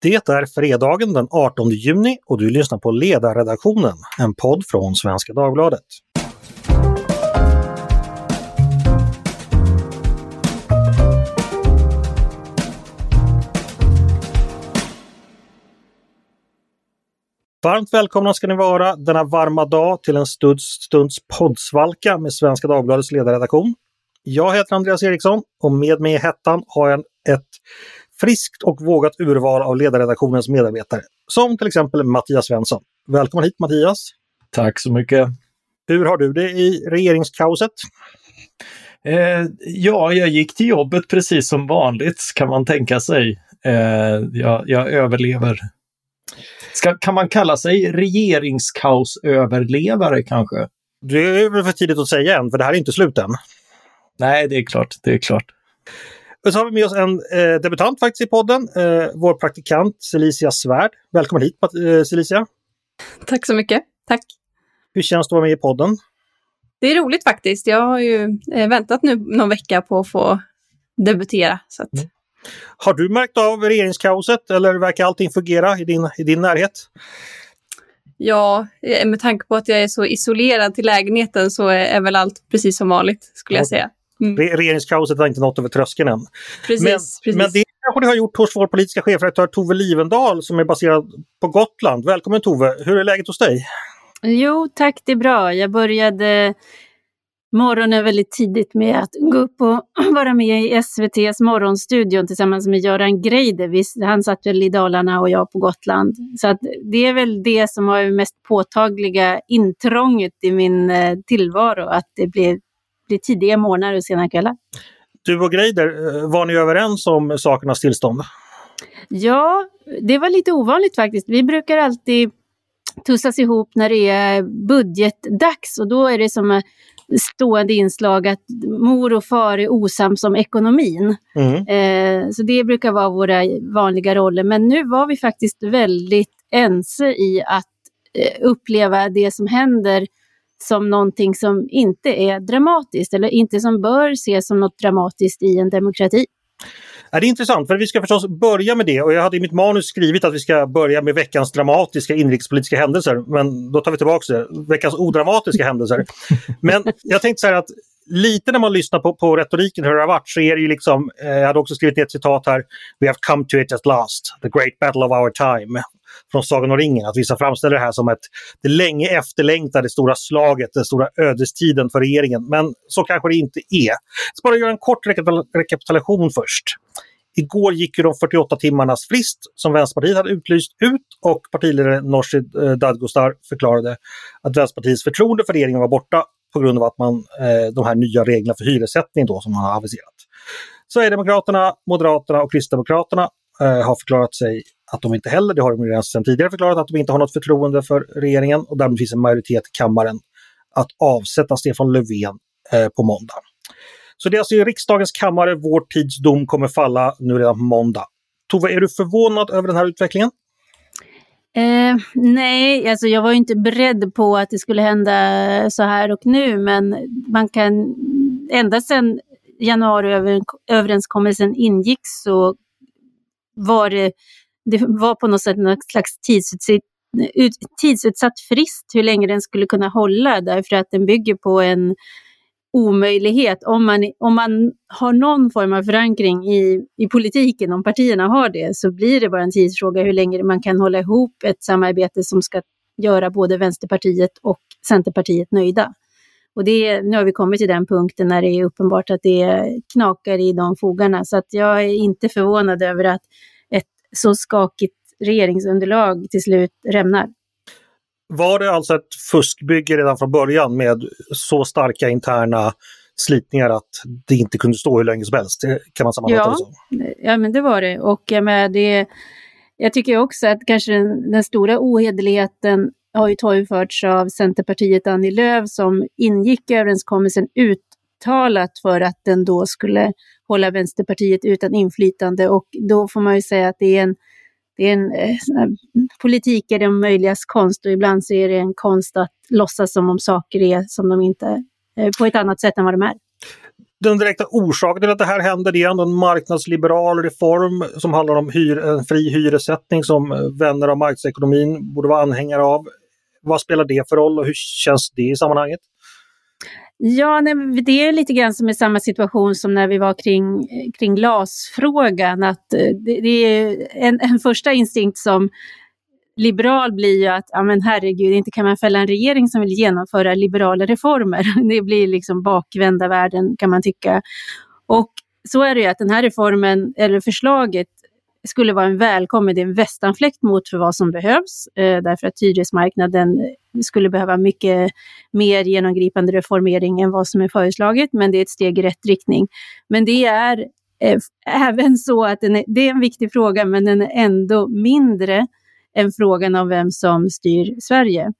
Det är fredagen den 18 juni och du lyssnar på Ledarredaktionen, en podd från Svenska Dagbladet. Varmt välkomna ska ni vara denna varma dag till en stunds, stunds poddsvalka med Svenska Dagbladets ledarredaktion. Jag heter Andreas Eriksson och med mig i hettan har jag ett friskt och vågat urval av ledarredaktionens medarbetare, som till exempel Mattias Svensson. Välkommen hit Mattias! Tack så mycket! Hur har du det i regeringskaoset? Eh, ja, jag gick till jobbet precis som vanligt kan man tänka sig. Eh, jag, jag, överlever. Ska, kan man kalla sig regeringskaosöverlevare kanske? Det är väl för tidigt att säga än, för det här är inte slut än. Nej, det är klart. Det är klart. Och så har vi med oss en eh, debutant faktiskt i podden, eh, vår praktikant Celicia Svärd. Välkommen hit eh, Celicia! Tack så mycket, tack! Hur känns det att vara med i podden? Det är roligt faktiskt. Jag har ju eh, väntat nu någon vecka på att få debutera. Så att... mm. Har du märkt av regeringskaoset eller verkar allting fungera i din, i din närhet? Ja, eh, med tanke på att jag är så isolerad till lägenheten så är väl allt precis som vanligt skulle jag säga. Mm. Regeringskaoset har inte nått över tröskeln än. Precis, men, precis. men det kanske ni har gjort hos vår politiska chefredaktör Tove Livendal som är baserad på Gotland. Välkommen Tove! Hur är läget hos dig? Jo tack, det är bra. Jag började morgonen väldigt tidigt med att gå upp och vara med i SVTs morgonstudion tillsammans med Göran Greider. Han satt väl i Dalarna och jag på Gotland. Så att det är väl det som har mest påtagliga intrånget i min eh, tillvaro, att det blir blir tidiga morgnar och sena kvällar. Du och Greider, eh, var ni överens om sakernas tillstånd? Ja, det var lite ovanligt faktiskt. Vi brukar alltid tussas ihop när det är budgetdags och då är det som stående inslag att mor och far är osams om ekonomin. Mm. Eh, så det brukar vara våra vanliga roller. Men nu var vi faktiskt väldigt ense i att eh, uppleva det som händer som någonting som inte är dramatiskt eller inte som bör ses som något dramatiskt i en demokrati. det är intressant, för vi ska förstås börja med det och jag hade i mitt manus skrivit att vi ska börja med veckans dramatiska inrikespolitiska händelser, men då tar vi tillbaka det. Veckans odramatiska händelser. Men jag tänkte så här att lite när man lyssnar på, på retoriken hur det har varit så är det ju liksom, eh, jag hade också skrivit ner ett citat här, We have come to it at last, the great battle of our time från Sagan om ringen. Att vissa framställer det här som ett det länge efterlängtade stora slaget, den stora ödestiden för regeringen. Men så kanske det inte är. Jag ska bara göra en kort rekapitulation först. Igår gick ju de 48 timmarnas frist som Vänsterpartiet hade utlyst ut och partiledare Nooshi eh, Dadgostar förklarade att Vänsterpartiets förtroende för regeringen var borta på grund av att man, eh, de här nya reglerna för hyressättning då som man har aviserat. Sverigedemokraterna, Moderaterna och Kristdemokraterna eh, har förklarat sig att de inte heller, det har de redan sedan tidigare förklarat, att de inte har något förtroende för regeringen och därmed finns en majoritet i kammaren att avsätta Stefan Löfven eh, på måndag. Så det är alltså i riksdagens kammare vår tids dom kommer falla nu redan på måndag. Tove, är du förvånad över den här utvecklingen? Eh, nej, alltså jag var inte beredd på att det skulle hända så här och nu, men man kan ända sedan januariöverenskommelsen ingicks så var det det var på något sätt någon slags tidsutsatt, tidsutsatt frist hur länge den skulle kunna hålla därför att den bygger på en omöjlighet. Om man, om man har någon form av förankring i, i politiken, om partierna har det, så blir det bara en tidsfråga hur länge man kan hålla ihop ett samarbete som ska göra både Vänsterpartiet och Centerpartiet nöjda. Och det, nu har vi kommit till den punkten när det är uppenbart att det knakar i de fogarna. Så att jag är inte förvånad över att så skakigt regeringsunderlag till slut rämnar. Var det alltså ett fuskbygge redan från början med så starka interna slitningar att det inte kunde stå hur länge som helst? Kan man sammanfatta ja, det? Ja, men det var det. Och jag, med det, jag tycker också att kanske den, den stora ohederligheten har ju torgförts av Centerpartiet Annie Lööf som ingick överenskommelsen uttalat för att den då skulle hålla Vänsterpartiet utan inflytande och då får man ju säga att det är en, det är en eh, politik är det möjligas konst och ibland så är det en konst att låtsas som om saker är som de inte, eh, på ett annat sätt än vad de är. den direkta orsaken till att det här händer det är ändå en marknadsliberal reform som handlar om hyr, en fri hyressättning som eh, vänner av marknadsekonomin borde vara anhängare av. Vad spelar det för roll och hur känns det i sammanhanget? Ja, nej, det är lite grann som i samma situation som när vi var kring, kring LAS-frågan. Att eh, det, det är en, en första instinkt som liberal blir ju att, ja men herregud, inte kan man fälla en regering som vill genomföra liberala reformer. Det blir liksom bakvända världen kan man tycka. Och så är det ju att den här reformen, eller förslaget, skulle vara en välkommen, det är en västanfläkt mot för vad som behövs, eh, därför att hyresmarknaden skulle behöva mycket mer genomgripande reformering än vad som är föreslaget, men det är ett steg i rätt riktning. Men det är eh, även så att är, det är en viktig fråga, men den är ändå mindre än frågan om vem som styr Sverige.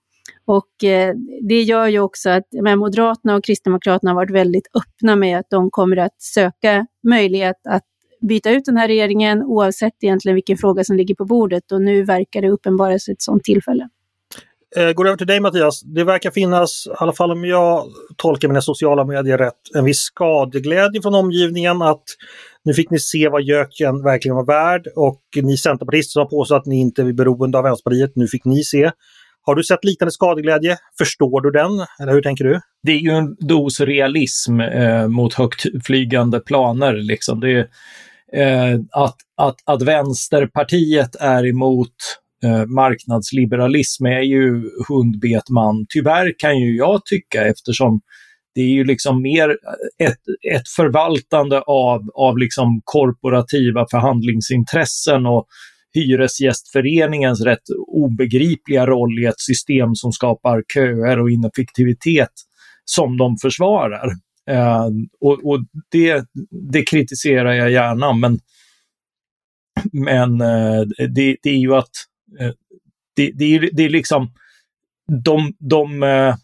Och eh, det gör ju också att men Moderaterna och Kristdemokraterna har varit väldigt öppna med att de kommer att söka möjlighet att byta ut den här regeringen oavsett egentligen vilken fråga som ligger på bordet och nu verkar det uppenbara sig ett sådant tillfälle. Eh, går över till dig Mattias. Det verkar finnas, i alla fall om jag tolkar mina sociala medier rätt, en viss skadeglädje från omgivningen att nu fick ni se vad göken verkligen var värd och ni centerpartister som har påstått att ni inte är beroende av Vänsterpartiet, nu fick ni se. Har du sett liknande skadeglädje? Förstår du den? Eller hur tänker du? Det är ju en dos realism eh, mot högtflygande planer. Liksom. Det är, eh, att, att, att Vänsterpartiet är emot eh, marknadsliberalism är ju hundbet man. Tyvärr kan ju jag tycka eftersom det är ju liksom mer ett, ett förvaltande av, av liksom korporativa förhandlingsintressen och Hyresgästföreningens rätt obegripliga roll i ett system som skapar köer och ineffektivitet som de försvarar. Eh, och, och det, det, kritiserar jag gärna, men, men eh, det, det, är ju att Eh, det, det, är, det är liksom de, de, eh,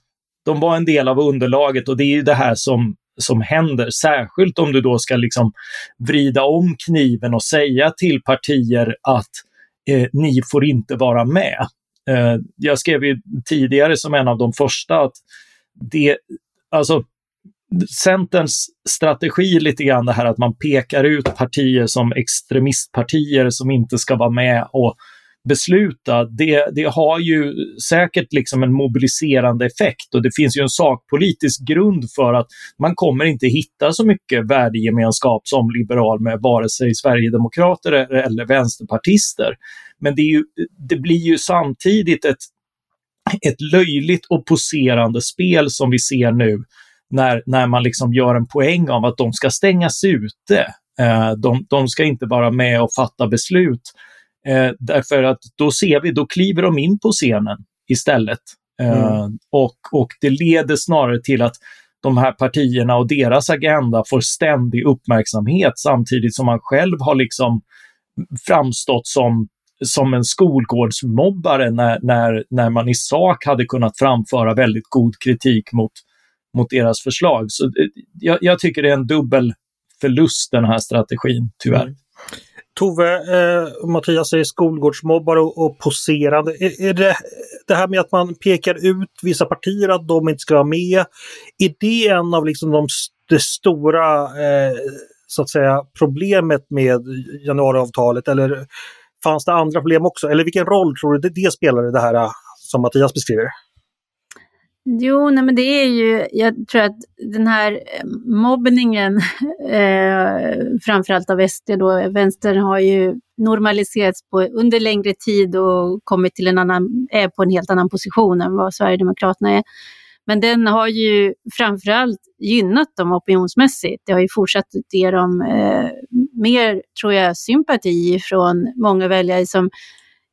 de var en del av underlaget och det är ju det här som, som händer, särskilt om du då ska liksom vrida om kniven och säga till partier att eh, ni får inte vara med. Eh, jag skrev ju tidigare som en av de första att det, alltså Centerns strategi lite grann det här att man pekar ut partier som extremistpartier som inte ska vara med och besluta, det, det har ju säkert liksom en mobiliserande effekt och det finns ju en sakpolitisk grund för att man kommer inte hitta så mycket värdegemenskap som liberal med vare sig sverigedemokrater eller vänsterpartister. Men det, ju, det blir ju samtidigt ett, ett löjligt och poserande spel som vi ser nu när, när man liksom gör en poäng av att de ska stängas ute. Eh, de, de ska inte vara med och fatta beslut. Eh, därför att då ser vi, då kliver de in på scenen istället. Eh, mm. och, och det leder snarare till att de här partierna och deras agenda får ständig uppmärksamhet samtidigt som man själv har liksom framstått som, som en skolgårdsmobbare när, när, när man i sak hade kunnat framföra väldigt god kritik mot, mot deras förslag. Så eh, jag, jag tycker det är en dubbel förlust den här strategin, tyvärr. Mm. Tove, eh, Mattias säger skolgårdsmobbare och, och poserande. Är, är, det det här med att man pekar ut vissa partier att de inte ska vara med? Är det en av liksom de det stora eh, så att säga problemet med januariavtalet eller fanns det andra problem också? Eller vilken roll tror du det, det spelade det här eh, som Mattias beskriver? Jo, nej men det är ju, jag tror att den här eh, mobbningen, eh, framförallt av SD då, vänstern har ju normaliserats på, under längre tid och kommit till en annan, är på en helt annan position än vad Sverigedemokraterna är. Men den har ju framförallt gynnat dem opinionsmässigt. Det har ju fortsatt ge dem eh, mer, tror jag, sympati från många väljare som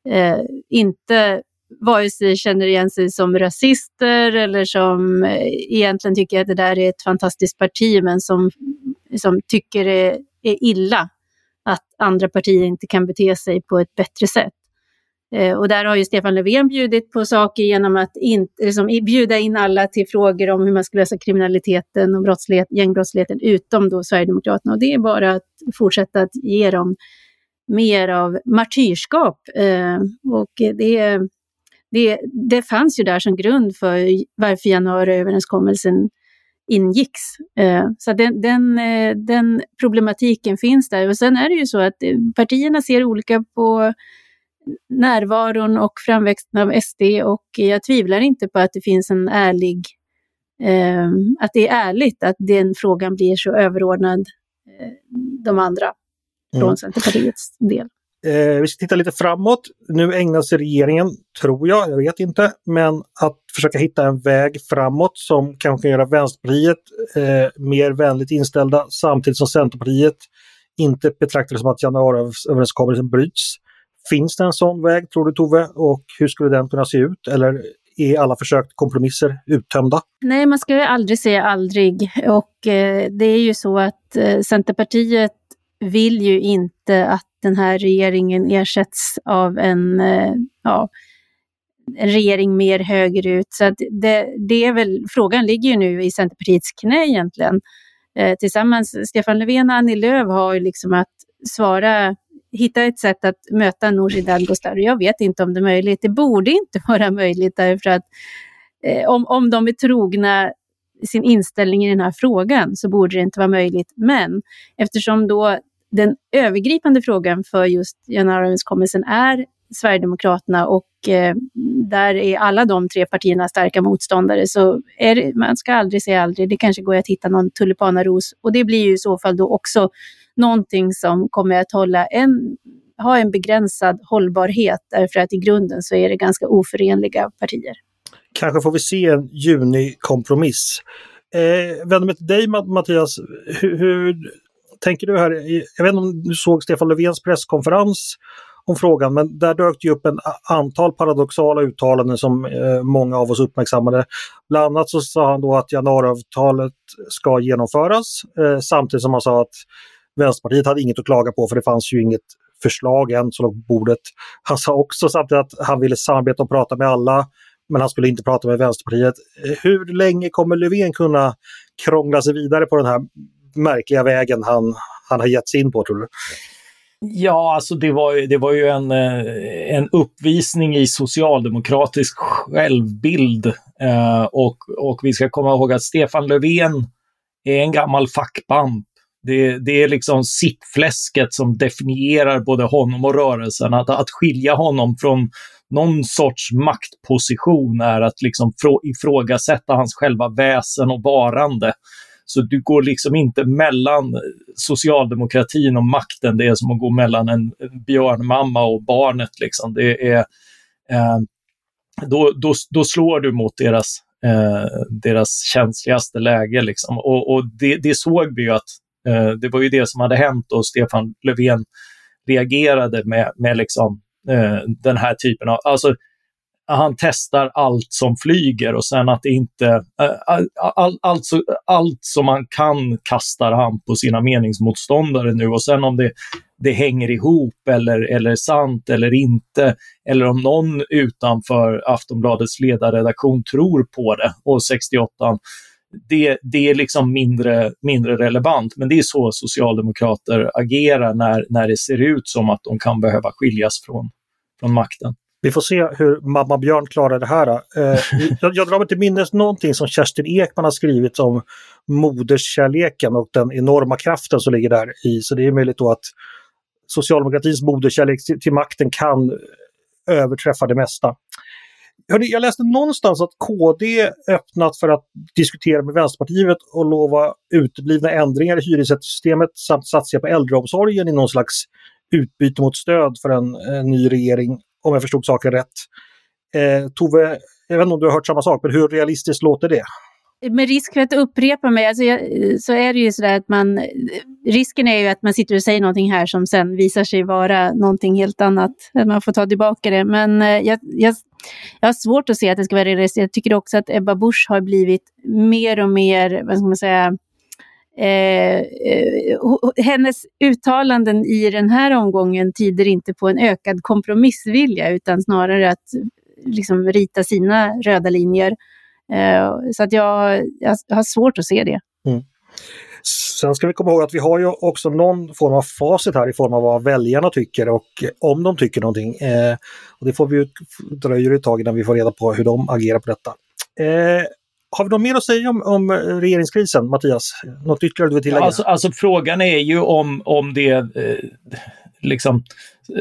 eh, inte vare sig känner igen sig som rasister eller som eh, egentligen tycker att det där är ett fantastiskt parti men som, som tycker det är illa att andra partier inte kan bete sig på ett bättre sätt. Eh, och där har ju Stefan Löfven bjudit på saker genom att in, liksom, bjuda in alla till frågor om hur man ska lösa kriminaliteten och brottslighet, gängbrottsligheten, utom då Sverigedemokraterna. Och det är bara att fortsätta att ge dem mer av martyrskap. Eh, och det, det, det fanns ju där som grund för varför januariöverenskommelsen ingicks. Eh, så den, den, eh, den problematiken finns där. Och sen är det ju så att eh, partierna ser olika på närvaron och framväxten av SD och jag tvivlar inte på att det finns en ärlig, att det är ärligt att den frågan blir så överordnad de andra från mm. Centerpartiets del. Eh, vi ska titta lite framåt. Nu ägnar sig regeringen, tror jag, jag vet inte, men att försöka hitta en väg framåt som kanske kan göra Vänsterpartiet eh, mer vänligt inställda samtidigt som Centerpartiet inte betraktar det som att januariöverenskommelsen bryts. Finns det en sån väg tror du Tove och hur skulle den kunna se ut? Eller är alla försök till kompromisser uttömda? Nej, man ska ju aldrig säga aldrig och eh, det är ju så att eh, Centerpartiet vill ju inte att den här regeringen ersätts av en, eh, ja, en regering mer högerut. Så det, det är väl, frågan ligger ju nu i Centerpartiets knä egentligen. Eh, tillsammans, Stefan Löfven och Annie Lööf har ju liksom att svara, hitta ett sätt att möta Nooshi Dadgostar. Jag vet inte om det är möjligt. Det borde inte vara möjligt därför att eh, om, om de är trogna sin inställning i den här frågan så borde det inte vara möjligt. Men eftersom då den övergripande frågan för just januariöverenskommelsen är Sverigedemokraterna och eh, där är alla de tre partierna starka motståndare. Så det, man ska aldrig säga aldrig. Det kanske går att hitta någon tulipanaros och det blir ju i så fall då också någonting som kommer att hålla en, ha en begränsad hållbarhet därför att i grunden så är det ganska oförenliga partier. Kanske får vi se en junikompromiss. Eh, vänder mig till dig Mattias. Hur, hur tänker du här, jag vet inte om du såg Stefan Löfvens presskonferens om frågan, men där dök det upp en antal paradoxala uttalanden som eh, många av oss uppmärksammade. Bland annat så sa han då att januariavtalet ska genomföras eh, samtidigt som han sa att Vänsterpartiet hade inget att klaga på för det fanns ju inget förslag än som låg på bordet. Han sa också samtidigt att han ville samarbeta och prata med alla men han skulle inte prata med Vänsterpartiet. Eh, hur länge kommer Löfven kunna krångla sig vidare på den här märkliga vägen han, han har gett sig in på tror du? Ja, alltså det var, det var ju en, eh, en uppvisning i socialdemokratisk självbild. Eh, och, och vi ska komma ihåg att Stefan Löfven är en gammal fackpamp. Det, det är liksom sittfläsket som definierar både honom och rörelsen. Att, att skilja honom från någon sorts maktposition är att liksom ifrågasätta hans själva väsen och varande. Så du går liksom inte mellan socialdemokratin och makten. Det är som att gå mellan en björnmamma och barnet. Liksom. Det är, eh, då, då, då slår du mot deras, eh, deras känsligaste läge. Liksom. Och, och det, det, såg vi ju att eh, det var ju det som hade hänt och Stefan Löfven reagerade med, med liksom, eh, den här typen av... Alltså, han testar allt som flyger och sen att det inte... Eh, all, all, allt, allt som man kan kastar han på sina meningsmotståndare nu och sen om det, det hänger ihop eller, eller sant eller inte, eller om någon utanför Aftonbladets ledarredaktion tror på det och 68 det, det är liksom mindre, mindre relevant, men det är så socialdemokrater agerar när, när det ser ut som att de kan behöva skiljas från, från makten. Vi får se hur mamma Björn klarar det här. Eh, jag, jag drar mig till minnes någonting som Kerstin Ekman har skrivit om moderskärleken och den enorma kraften som ligger där i. Så det är möjligt då att socialdemokratins moderkärlek till, till makten kan överträffa det mesta. Hörde, jag läste någonstans att KD öppnat för att diskutera med Vänsterpartiet och lova uteblivna ändringar i hyressättningssystemet samt satsa på äldreomsorgen i någon slags utbyte mot stöd för en, en ny regering om jag förstod saken rätt. Eh, Tove, jag vet inte om du har hört samma sak, men hur realistiskt låter det? Med risk för att upprepa mig, alltså jag, så är det ju sådär att man... Risken är ju att man sitter och säger någonting här som sen visar sig vara någonting helt annat. Att man får ta tillbaka det. Men eh, jag, jag, jag har svårt att se att det ska vara realistiskt. Jag tycker också att Ebba Busch har blivit mer och mer, vad ska man säga, Eh, eh hennes uttalanden i den här omgången tyder inte på en ökad kompromissvilja utan snarare att liksom, rita sina röda linjer. Eh, så att jag, jag, har svårt att se det. Mm. Sen ska vi komma ihåg att vi har ju också någon form av facit här i form av vad väljarna tycker och om de tycker någonting. Eh, och det får vi ju, dröjer ett tag innan vi får reda på hur de agerar på detta. Eh, har vi något mer att säga om, om eh, regeringskrisen, Mattias? Något ytterligare du vill tillägga? Alltså, alltså frågan är ju om, om det eh, liksom,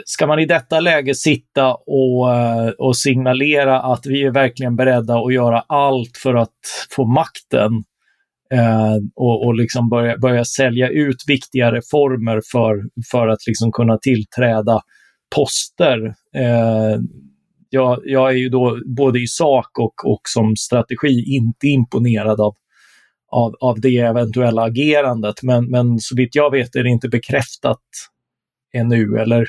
ska man i detta läge sitta och, eh, och signalera att vi är verkligen beredda att göra allt för att få makten eh, och, och liksom börja, börja sälja ut viktiga reformer för, för att liksom kunna tillträda poster. Eh, jag, jag är ju då både i sak och, och som strategi inte imponerad av, av, av det eventuella agerandet. Men, men så vitt jag vet är det inte bekräftat ännu, eller?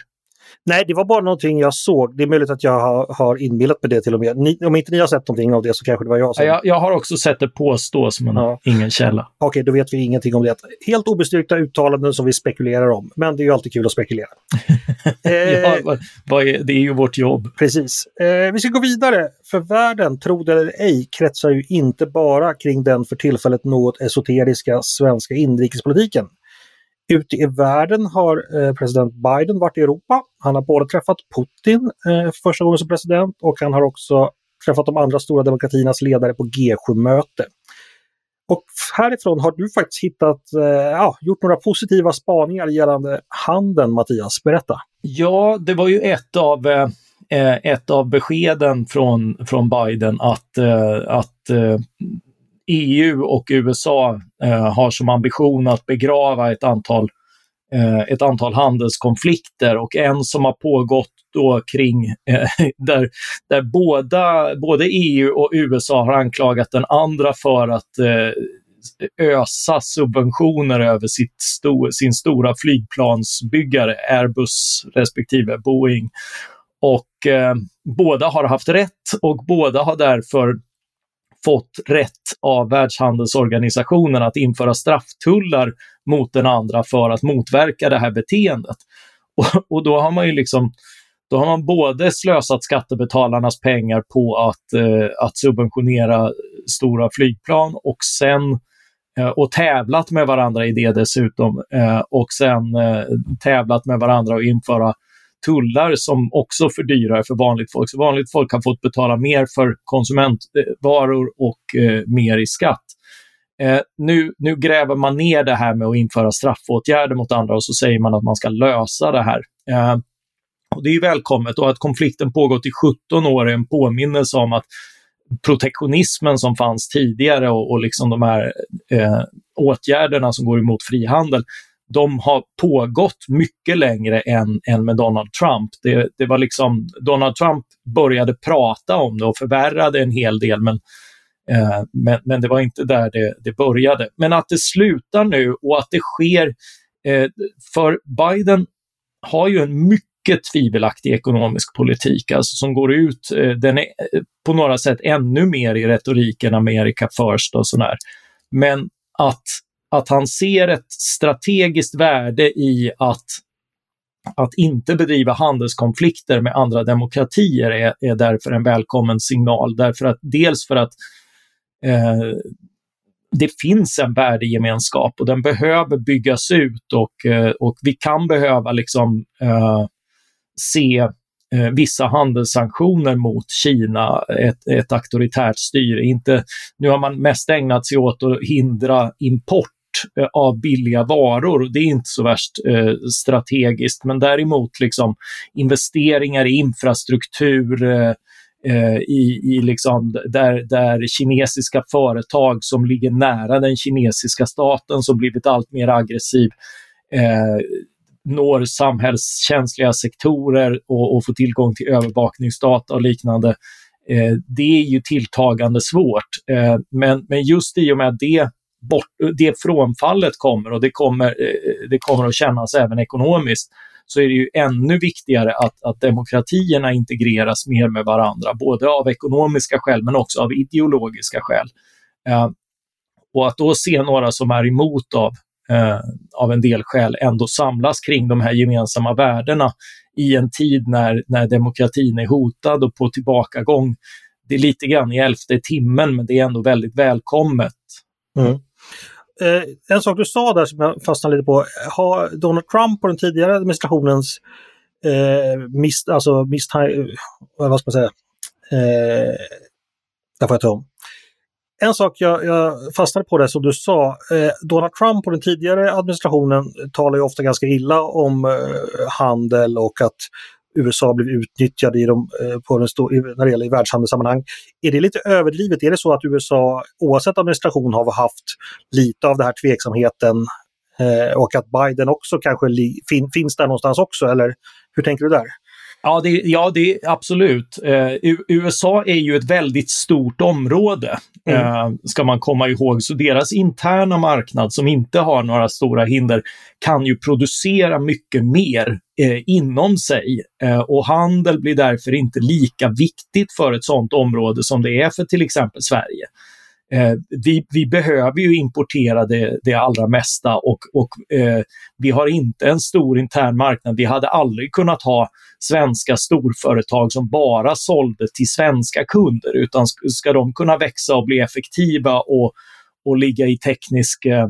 Nej, det var bara någonting jag såg. Det är möjligt att jag har, har inbillat mig det till och med. Ni, om inte ni har sett någonting av det så kanske det var jag som... Ja, jag, jag har också sett det påstås, men ja. ingen källa. Okej, okay, då vet vi ingenting om det. Helt obestyrkta uttalanden som vi spekulerar om. Men det är ju alltid kul att spekulera. eh, ja, vad är, det är ju vårt jobb. Precis. Eh, vi ska gå vidare. För världen, tro det eller ej, kretsar ju inte bara kring den för tillfället något esoteriska svenska inrikespolitiken. Ute i världen har eh, president Biden varit i Europa. Han har både träffat Putin eh, första gången som president och han har också träffat de andra stora demokratiernas ledare på G7-möte. Och härifrån har du faktiskt hittat, eh, ja, gjort några positiva spaningar gällande handeln, Mattias. Berätta! Ja, det var ju ett av, eh, eh ett av beskeden från, från Biden att, eh, att eh, EU och USA eh, har som ambition att begrava ett antal, eh, ett antal handelskonflikter och en som har pågått då kring eh, där, där båda, både EU och USA har anklagat den andra för att eh, ösa subventioner över sitt sto sin stora flygplansbyggare Airbus respektive Boeing. Och eh, båda har haft rätt och båda har därför fått rätt av Världshandelsorganisationen att införa strafftullar mot den andra för att motverka det här beteendet. Och, och då har man ju liksom då har man både slösat skattebetalarnas pengar på att, eh, att subventionera stora flygplan och sen eh, och tävlat med varandra i det dessutom eh, och sen eh, tävlat med varandra och införa tullar som också fördyrar för vanligt folk. Så vanligt folk har fått betala mer för konsumentvaror och eh, mer i skatt. Eh, nu, nu gräver man ner det här med att införa straffåtgärder mot andra och så säger man att man ska lösa det här. Eh, och Det är välkommet och att konflikten pågått i 17 år är en påminnelse om att protektionismen som fanns tidigare och, och liksom de här eh, åtgärderna som går emot frihandel, de har pågått mycket längre än, än med Donald Trump. Det, det var liksom, Donald Trump började prata om det och förvärrade en hel del, men, eh, men, men, det var inte där det, det började. Men att det slutar nu och att det sker, eh, för Biden har ju en mycket tvivelaktig ekonomisk politik, alltså som går ut, eh, den är eh, på några sätt ännu mer i retoriken Amerika first och sådär. Men att att han ser ett strategiskt värde i att, att inte bedriva handelskonflikter med andra demokratier är, är därför en välkommen signal. Därför att, dels för att eh, det finns en värdegemenskap och den behöver byggas ut och, eh, och vi kan behöva liksom eh, se eh, vissa handelssanktioner mot Kina, ett, ett auktoritärt styre. Inte, nu har man mest ägnat sig åt att hindra import Eh, av billiga varor. Det är inte så värst eh, strategiskt, men däremot liksom investeringar i infrastruktur, eh, eh, i, i liksom där, där kinesiska företag som ligger nära den kinesiska staten som blivit allt mer aggressiv eh, når samhällskänsliga sektorer och, och får tillgång till övervakningsdata och liknande. Eh, det är ju tilltagande svårt. Eh, men, men just i och med det bort, det frånfallet kommer och det kommer, eh, det kommer att kännas även ekonomiskt, så är det ju ännu viktigare att, att demokratierna integreras mer med varandra, både av ekonomiska skäl men också av ideologiska skäl. Eh, och att då se några som är emot av, eh, av en del skäl ändå samlas kring de här gemensamma värdena i en tid när, när demokratin är hotad och på tillbakagång. Det är lite grann i elfte timmen, men det är ändå väldigt välkommet. Mm. Eh, en sak du sa där som jag fastnade lite på. Har Donald Trump och den tidigare administrationens eh, mist, alltså mist, eh, vad ska man säga, eh, där får jag ta om. en sak jag, jag fastnade på det som du sa. Eh, Donald Trump och den tidigare administrationen talar ju ofta ganska illa om eh, handel och att USA blev utnyttjade i de, eh, på den stor, när det gäller i världshandelssammanhang. Är det lite överdrivet? Är det så att USA oavsett administration har haft lite av den här tveksamheten eh, och att Biden också kanske fin, finns där någonstans också? Eller hur tänker du där? Ja, det, ja det, absolut. Eh, USA är ju ett väldigt stort område, mm. eh, ska man komma ihåg. Så deras interna marknad, som inte har några stora hinder, kan ju producera mycket mer eh, inom sig. Eh, och handel blir därför inte lika viktigt för ett sådant område som det är för till exempel Sverige. Eh, vi, vi, behöver ju importera det, det allra mesta och, och eh, vi har inte en stor intern marknad. Vi hade aldrig kunnat ha svenska storföretag som bara sålde till svenska kunder, utan ska de kunna växa och bli effektiva och, och ligga i teknisk eh,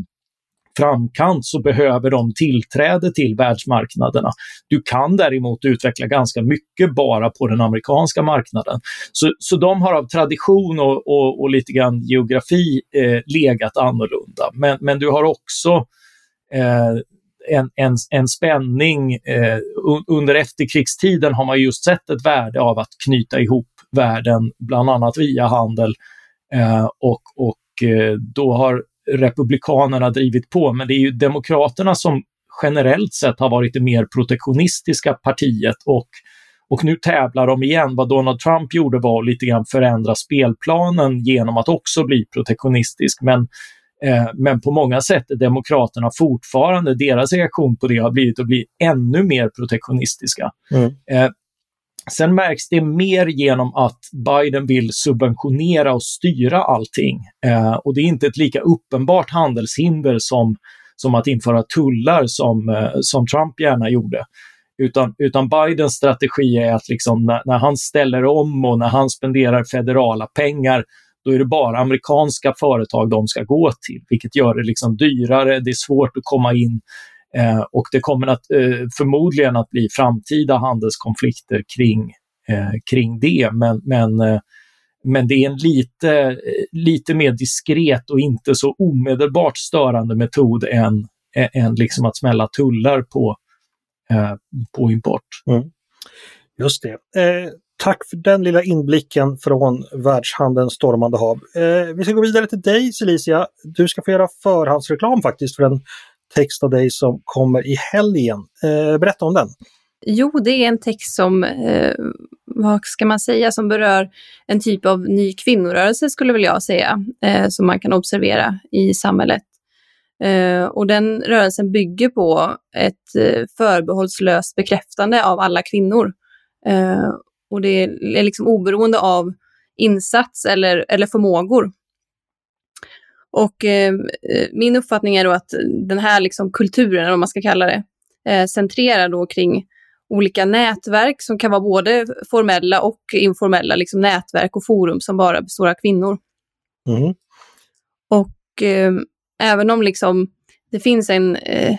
framkant så behöver de tillträde till världsmarknaderna. Du kan däremot utveckla ganska mycket bara på den amerikanska marknaden. Så, så de har av tradition och, och, och lite grann geografi eh, legat annorlunda. Men, men du har också eh, en, en, en spänning. Eh, under efterkrigstiden har man just sett ett värde av att knyta ihop världen, bland annat via handel. Eh, och och eh, då har Republikanerna drivit på, men det är ju Demokraterna som generellt sett har varit det mer protektionistiska partiet och, och nu tävlar de igen. Vad Donald Trump gjorde var att lite grann förändra spelplanen genom att också bli protektionistisk. Men, eh, men på många sätt är Demokraterna fortfarande, deras reaktion på det har blivit att bli ännu mer protektionistiska. Mm. Sen märks det mer genom att Biden vill subventionera och styra allting. Eh, och det är inte ett lika uppenbart handelshinder som, som att införa tullar som, eh, som Trump gärna gjorde. Utan, utan Bidens strategi är att liksom när, när, han ställer om och när han spenderar federala pengar, då är det bara amerikanska företag de ska gå till, vilket gör det liksom dyrare, det är svårt att komma in Eh, och det kommer att, eh, förmodligen att bli framtida handelskonflikter kring, eh, kring det. Men, men, eh, men det är en lite, eh, lite mer diskret och inte så omedelbart störande metod än, än liksom att smälla tullar på, eh, på import. Mm. Just det. Eh, tack för den lilla inblicken från världshandelns stormande hav. Eh, vi ska gå vidare till dig Celicia. Du ska få göra förhandsreklam faktiskt för en text av dig som kommer i helgen. Eh, berätta om den. Jo, det är en text som, eh, vad ska man säga, som berör en typ av ny kvinnorörelse skulle väl jag säga, eh, som man kan observera i samhället. Eh, och den rörelsen bygger på ett eh, förbehållslöst bekräftande av alla kvinnor. Eh, och det är liksom oberoende av insats eller, eller förmågor. Och eh, min uppfattning är då att den här liksom kulturen, eller vad man ska kalla det, eh, centrerar då kring olika nätverk som kan vara både formella och informella liksom nätverk och forum som bara består av kvinnor. Mm. Och eh, även om liksom det finns en eh,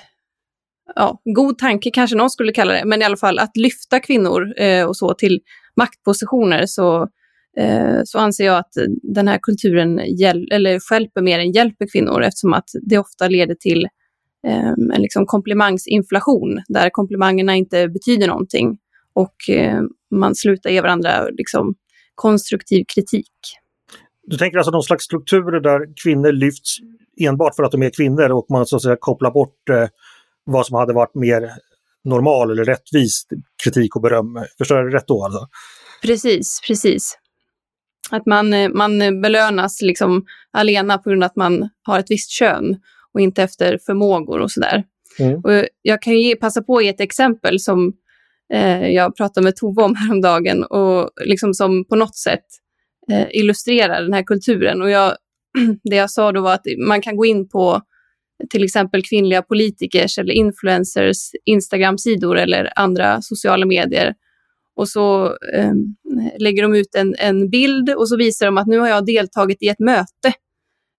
ja, god tanke, kanske någon skulle kalla det, men i alla fall att lyfta kvinnor eh, och så till maktpositioner så Eh, så anser jag att den här kulturen hjäl eller hjälper mer än hjälper kvinnor eftersom att det ofta leder till eh, en liksom komplimangsinflation där komplimangerna inte betyder någonting och eh, man slutar ge varandra liksom, konstruktiv kritik. Du tänker alltså någon slags strukturer där kvinnor lyfts enbart för att de är kvinnor och man så att säga kopplar bort eh, vad som hade varit mer normal eller rättvis kritik och beröm. Förstår jag det rätt då? Alltså? Precis, precis. Att man, eh, man belönas liksom alena på grund av att man har ett visst kön och inte efter förmågor och sådär. Mm. Och jag kan ge, passa på att ge ett exempel som eh, jag pratade med Tove om häromdagen och liksom som på något sätt eh, illustrerar den här kulturen. Och jag, det jag sa då var att man kan gå in på till exempel kvinnliga politikers eller influencers Instagram-sidor eller andra sociala medier och så eh, lägger de ut en, en bild och så visar de att nu har jag deltagit i ett möte.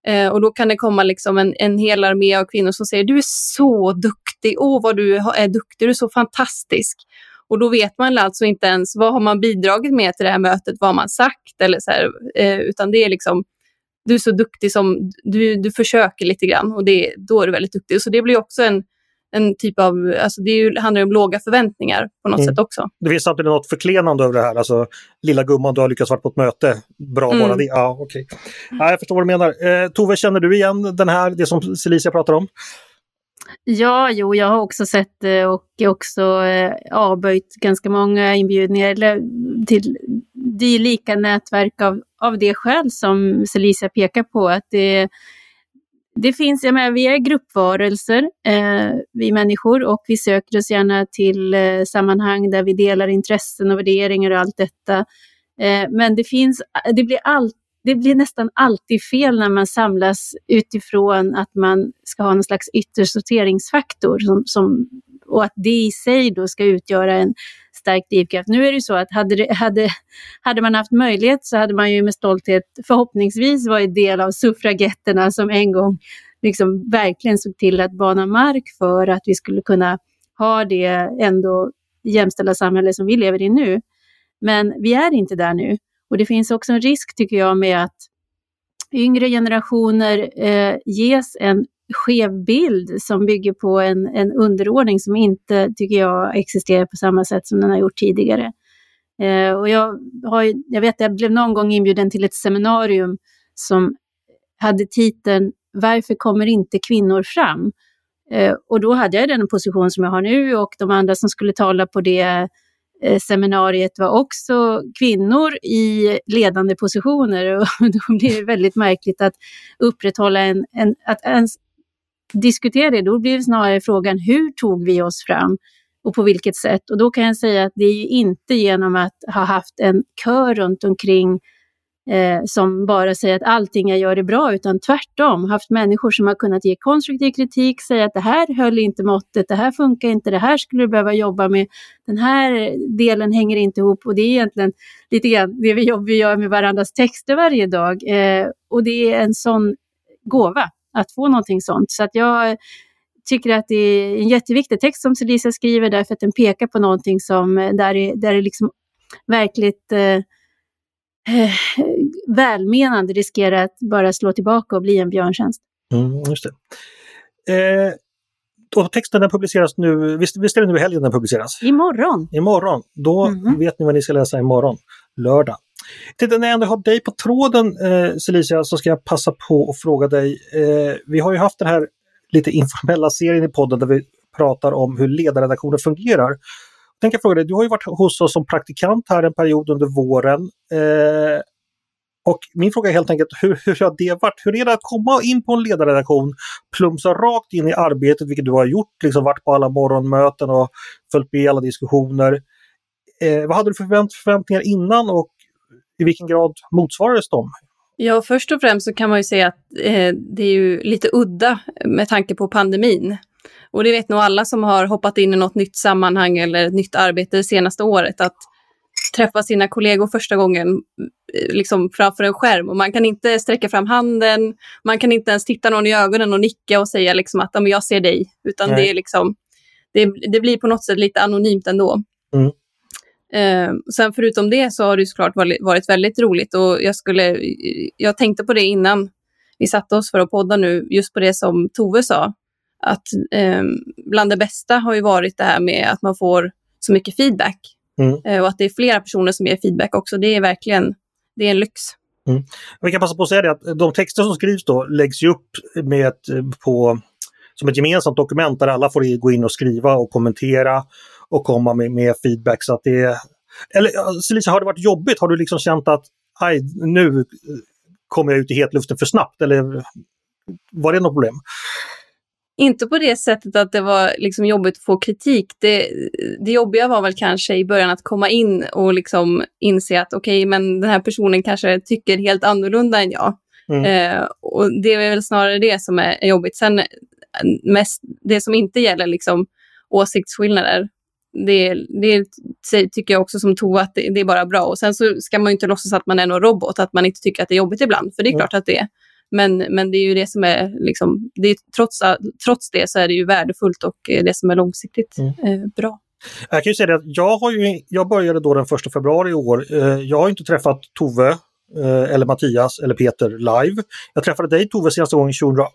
Eh, och då kan det komma liksom en, en hel armé av kvinnor som säger du är så duktig, åh vad du är duktig, du är så fantastisk. Och då vet man alltså inte ens vad har man bidragit med till det här mötet, vad har man sagt eller så här, eh, utan det är liksom du är så duktig som, du, du försöker lite grann och det, då är du väldigt duktig. Så det blir också en, en typ av, alltså det ju, handlar om låga förväntningar på något mm. sätt också. Det finns samtidigt något förklenande över det här, alltså lilla gumman, du har lyckats vara på ett möte, bra mm. bara det. Ja, okej. Okay. Ja, jag förstår vad du menar. Eh, Tove, känner du igen den här, det som Celicia pratar om? Ja, jo, jag har också sett det och också eh, avböjt ganska många inbjudningar eller till dylika nätverk av, av det skäl som Celicia pekar på. Att det, det finns, jag menar, vi är gruppvarelser, eh, vi människor, och vi söker oss gärna till eh, sammanhang där vi delar intressen och värderingar och allt detta. Eh, men det finns, det blir all, det blir nästan alltid fel när man samlas utifrån att man ska ha någon slags yttre sorteringsfaktor som, som, och att det i sig då ska utgöra en stark drivkraft. Nu är det så att hade, det, hade, hade man haft möjlighet så hade man ju med stolthet förhoppningsvis varit del av suffragetterna som en gång liksom verkligen såg till att bana mark för att vi skulle kunna ha det ändå jämställda samhälle som vi lever i nu. Men vi är inte där nu. Och det finns också en risk, tycker jag, med att yngre generationer eh, ges en skev bild som bygger på en, en underordning som inte, tycker jag, existerar på samma sätt som den har gjort tidigare. Eh, och jag, har, jag vet, jag blev någon gång inbjuden till ett seminarium som hade titeln Varför kommer inte kvinnor fram? Eh, och då hade jag den position som jag har nu och de andra som skulle tala på det Eh, seminariet var också kvinnor i ledande positioner och då blir det väldigt märkligt att upprätthålla en, en att ens diskutera det. Då blir det snarare frågan hur tog vi oss fram och på vilket sätt? Och då kan jag säga att det är inte genom att ha haft en kör runt omkring eh, som bara säger att allting jag gör är bra, utan tvärtom haft människor som har kunnat ge konstruktiv kritik, säga att det här höll inte måttet, det här funkar inte, det här skulle du behöva jobba med, den här delen hänger inte ihop och det är egentligen lite grann det vi, vi gör med varandras texter varje dag. Eh, och det är en sån gåva att få någonting sånt. Så att jag tycker att det är en jätteviktig text som Celisa skriver därför att den pekar på någonting som där är, där är liksom verkligt eh, eh, välmenande riskerar att bara slå tillbaka och bli en björntjänst. Mm, just det. Eh, och texten den publiceras nu, visst, visst är det nu i helgen den publiceras? Imorgon! Imorgon! Då mm. vet ni vad ni ska läsa imorgon, lördag. Titta, när jag ändå har dig på tråden eh, Celicia så ska jag passa på att fråga dig. Eh, vi har ju haft den här lite informella serien i podden där vi pratar om hur ledarredaktioner fungerar tänkte fråga dig, du har ju varit hos oss som praktikant här en period under våren. Eh, och min fråga är helt enkelt, hur, hur har det varit? Hur är det att komma in på en ledarredaktion, plumsa rakt in i arbetet, vilket du har gjort, liksom varit på alla morgonmöten och följt med i alla diskussioner. Eh, vad hade du för förvänt förväntningar innan och i vilken grad motsvarades de? Ja, först och främst så kan man ju säga att eh, det är ju lite udda med tanke på pandemin. Och det vet nog alla som har hoppat in i något nytt sammanhang eller ett nytt arbete det senaste året, att träffa sina kollegor första gången eh, liksom framför en skärm och man kan inte sträcka fram handen, man kan inte ens titta någon i ögonen och nicka och säga liksom att jag ser dig, utan det är liksom, det, det, blir på något sätt lite anonymt ändå. Mm. Eh, sen förutom det så har det såklart varit, väldigt roligt och jag skulle, jag tänkte på det innan vi satte oss för att podda nu, just på det som Tove sa, att eh, bland det bästa har ju varit det här med att man får så mycket feedback. Mm. Eh, och att det är flera personer som ger feedback också. Det är verkligen det är en lyx. Mm. Vi kan passa på att säga det att de texter som skrivs då läggs ju upp med ett, på, som ett gemensamt dokument där alla får gå in och skriva och kommentera och komma med, med feedback. Så att det eller Celisa, har det varit jobbigt? Har du liksom känt att aj, nu kommer jag ut i hetluften för snabbt? Eller var det något problem? Inte på det sättet att det var liksom jobbigt att få kritik. Det, det jobbiga var väl kanske i början att komma in och liksom inse att okej, okay, men den här personen kanske tycker helt annorlunda än jag. Mm. Eh, och det är väl snarare det som är, jobbigt. Sen mest det som inte gäller liksom åsiktsskillnader, det, det tycker jag också som Tova att det, det, är bara bra. Och sen så ska man inte låtsas att man är någon robot, att man inte tycker att det är jobbigt ibland, för det är mm. klart att det är. Men, men det är ju det som är, liksom, det är, trots, trots det så är det ju värdefullt och det som är långsiktigt mm. eh, bra. Jag kan ju säga att jag, har ju, jag började då den 1 februari i år. Eh, jag har inte träffat Tove eh, eller Mattias eller Peter live. Jag träffade dig Tove senaste gången 2018,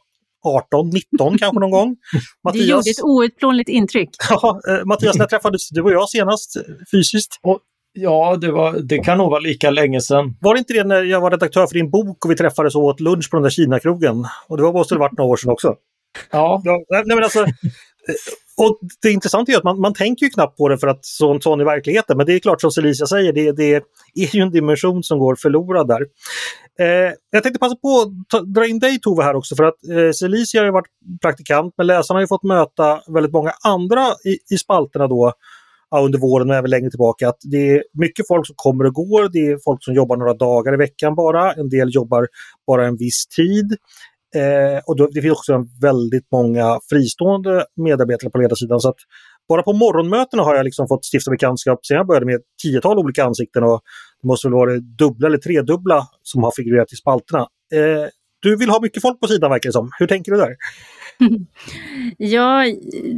19 kanske någon gång. Mattias... Det gjorde ett outplånligt intryck. ja, eh, Mattias, när träffades du och jag senast fysiskt? Och, ja, det, var, det kan nog vara lika länge sedan. Var det inte det när jag var redaktör för din bok och vi träffades och åt lunch på den där Kina-krogen? Och det var, måste ha varit några år sedan också. Ja. ja nej, men alltså, och det intressanta är att man, man tänker ju knappt på det för att sånt sån verkligheten. Men det är klart som Celicia säger, det, det är ju en dimension som går förlorad där. Eh, jag tänkte passa på att dra in dig Tove här också för att eh, Celicia har ju varit praktikant men läsarna har ju fått möta väldigt många andra i, i spalterna då ja, under våren och även längre tillbaka. Att det är mycket folk som kommer och går. Det är folk som jobbar några dagar i veckan bara. En del jobbar bara en viss tid. Eh, och då, det finns också väldigt många fristående medarbetare på ledarsidan. Så att bara på morgonmötena har jag liksom fått stifta bekantskap sen jag började med ett tiotal olika ansikten och det måste väl vara det dubbla eller tredubbla som har figurerat i spalterna. Eh, du vill ha mycket folk på sidan verkar det som. Hur tänker du där? Ja,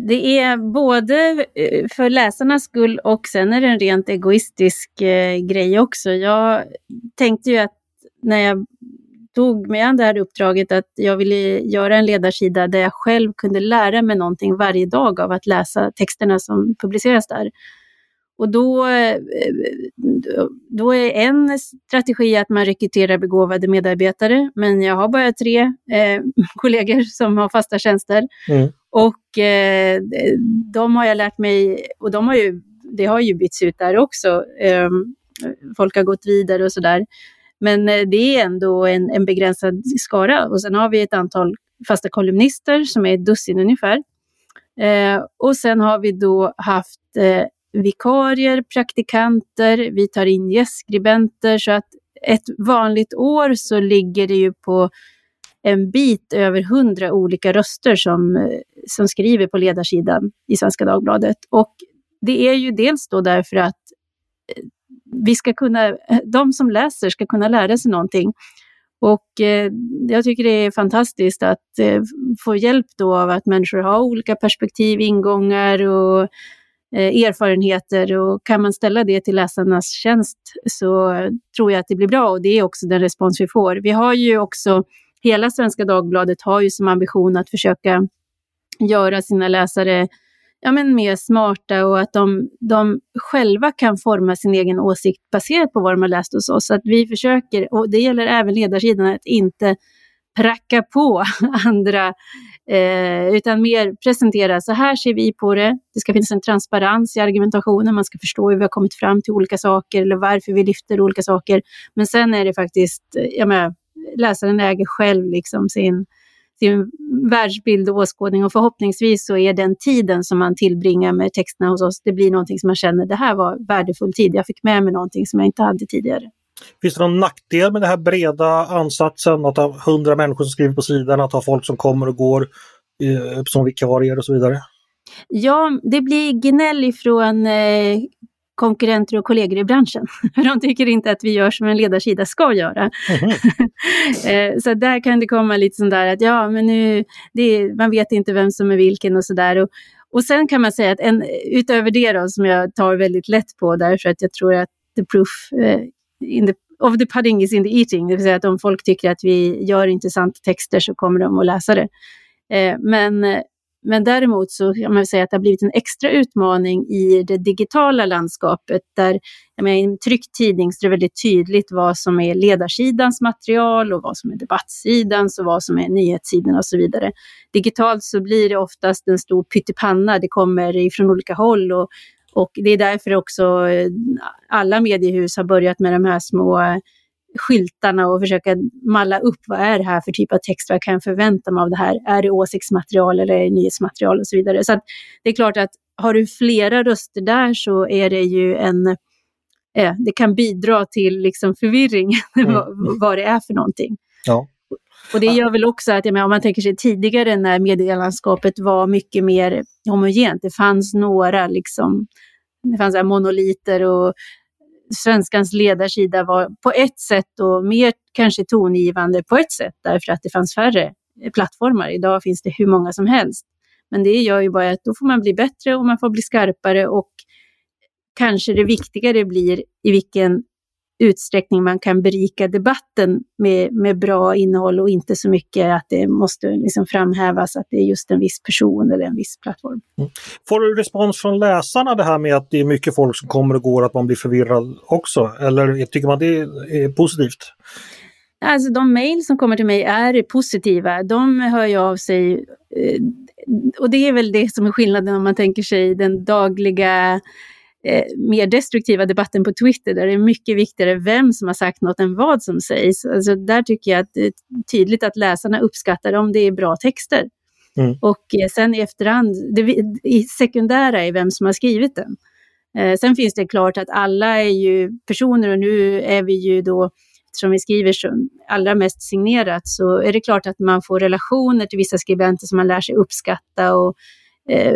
det är både eh, för läsarnas skull och sen är det en rent egoistisk eh, grej också. Jag tänkte ju att när jag tog mig an det här uppdraget att jag ville göra en ledarsida där jag själv kunde lära mig någonting varje dag av att läsa texterna som publiceras där. Och då, eh, då är en strategi att man rekryterar begåvade medarbetare, men jag har bara tre eh, kollegor som har fasta tjänster. Mm. Och eh, de har jag lärt mig, och de har ju, det har ju bytts ut där också. Eh, folk har gått vidare och sådär. Men eh, det är ändå en, en begränsad skara och sen har vi ett antal fasta kolumnister som är ett dussin ungefär. Eh, och sen har vi då haft eh, vikarier, praktikanter, vi tar in gästskribenter så att ett vanligt år så ligger det ju på en bit över hundra olika röster som, eh, som skriver på ledarsidan i Svenska Dagbladet. Och det är ju dels då därför att eh, vi ska kunna, de som läser ska kunna lära sig någonting. Och eh, jag tycker det är fantastiskt att eh, få hjälp då av att människor har olika perspektiv, ingångar och eh, erfarenheter. Och kan man ställa det till läsarnas tjänst så tror jag att det blir bra och det är också den respons vi får. Vi har ju också, hela Svenska Dagbladet har ju som ambition att försöka göra sina läsare ja, men mer smarta och att de, de själva kan forma sin egen åsikt baserat på vad de har läst hos oss. Så att vi försöker, och det gäller även ledarsidan, att inte pracka på andra, eh, utan mer presentera, så här ser vi på det. Det ska finnas en transparens i argumentationen, man ska förstå hur vi har kommit fram till olika saker eller varför vi lyfter olika saker. Men sen är det faktiskt, eh, jag menar, läsaren äger själv liksom sin, sin världsbild och åskådning och förhoppningsvis så är den tiden som man tillbringar med texterna hos oss, det blir någonting som man känner, det här var värdefull tid, jag fick med mig någonting som jag inte hade tidigare. Finns det någon nackdel med den här breda ansatsen, att ha hundra människor som skriver på sidan, att ha folk som kommer och går eh, som vikarier och så vidare? Ja, det blir gnäll ifrån eh, konkurrenter och kollegor i branschen. De tycker inte att vi gör som en ledarsida ska göra. Mm. så där kan det komma lite sånt där att ja, men nu, det, man vet inte vem som är vilken och sådär. Och, och sen kan man säga att en, utöver det då, som jag tar väldigt lätt på därför att jag tror att the proof uh, in the, of the pudding is in the eating. Det vill säga att om folk tycker att vi gör intressanta texter så kommer de att läsa det. Eh, men men däremot så kan man säga att det har blivit en extra utmaning i det digitala landskapet där jag menar, i en tryckt tidning så är det väldigt tydligt vad som är ledarsidans material och vad som är debattsidans och vad som är nyhetssidan och så vidare. Digitalt så blir det oftast en stor pyttipanna, det kommer ifrån olika håll och, och det är därför också eh, alla mediehus har börjat med de här små eh, skyltarna och försöka malla upp vad är det här för typ av text, vad kan jag förvänta mig av det här? Är det åsiktsmaterial eller är det nyhetsmaterial och så vidare. Så det är klart att har du flera röster där så är det ju en, eh, det kan bidra till liksom förvirring mm. vad, det är för någonting. Ja. Och det gör väl också att, menar, om man tänker sig tidigare när medielandskapet var mycket mer homogent, det fanns några liksom, det fanns monoliter och svenskans ledarsida var på ett sätt och mer kanske tongivande på ett sätt därför att det fanns färre plattformar. Idag finns det hur många som helst. Men det gör ju bara att då får man bli bättre och man får bli skarpare och kanske det viktigare blir i vilken utsträckning man kan berika debatten med, med bra innehåll och inte så mycket att det måste liksom framhävas att det är just en viss person eller en viss plattform. Mm. Får du respons från läsarna det här med att det är mycket folk som kommer och går, att man blir förvirrad också? Eller tycker man det är positivt? Alltså de mejl som kommer till mig är positiva. De hör ju av sig. Eh, och det är väl det som är skillnaden om man tänker sig den dagliga eh, mer destruktiva debatten på Twitter där det är mycket viktigare vem som har sagt något än vad som sägs. Alltså, där tycker jag att det är tydligt att läsarna uppskattar om det är bra texter. Mm. Och eh, sen i efterhand, det sekundära är vem som har skrivit den. Eh, sen finns det klart att alla är ju personer och nu är vi ju då eftersom vi skriver så allra mest signerat så är det klart att man får relationer till vissa skribenter som man lär sig uppskatta och, eh,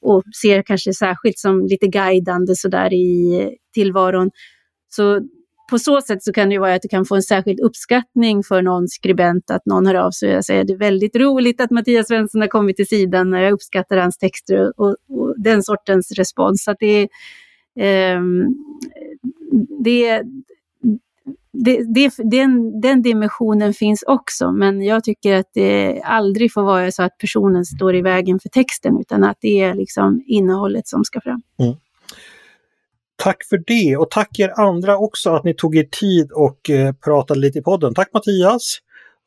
och ser kanske särskilt som lite guidande sådär i tillvaron. Så på så sätt så kan det ju vara att du kan få en särskild uppskattning för någon skribent, att någon hör av sig och säger det är väldigt roligt att Mattias Svensson har kommit till sidan, jag uppskattar hans texter och, och den sortens respons. Så att det, eh, det, det, det, den, den dimensionen finns också, men jag tycker att det aldrig får vara så att personen står i vägen för texten, utan att det är liksom innehållet som ska fram. Mm. Tack för det och tack er andra också att ni tog er tid och eh, pratade lite i podden. Tack Mattias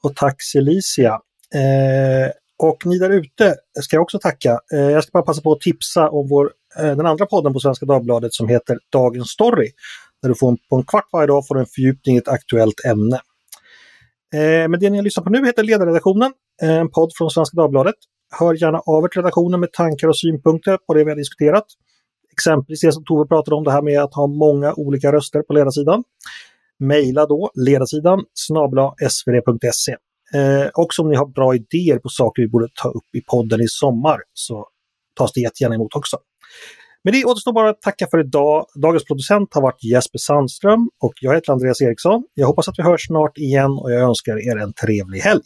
och tack Celicia. Eh, och ni där ute ska jag också tacka. Eh, jag ska bara passa på att tipsa om vår, eh, den andra podden på Svenska Dagbladet som heter Dagens Story där du får en, på en kvart varje dag får en fördjupning i ett aktuellt ämne. Eh, men det ni lyssnar på nu heter Ledarredaktionen, eh, en podd från Svenska Dagbladet. Hör gärna av er till redaktionen med tankar och synpunkter på det vi har diskuterat. Exempelvis det som Tove pratade om, det här med att ha många olika röster på ledarsidan. Mejla då ledarsidan snabla svd.se. Eh, också om ni har bra idéer på saker vi borde ta upp i podden i sommar så tas det jättegärna emot också. Med det återstår bara att tacka för idag. Dagens producent har varit Jesper Sandström och jag heter Andreas Eriksson. Jag hoppas att vi hörs snart igen och jag önskar er en trevlig helg.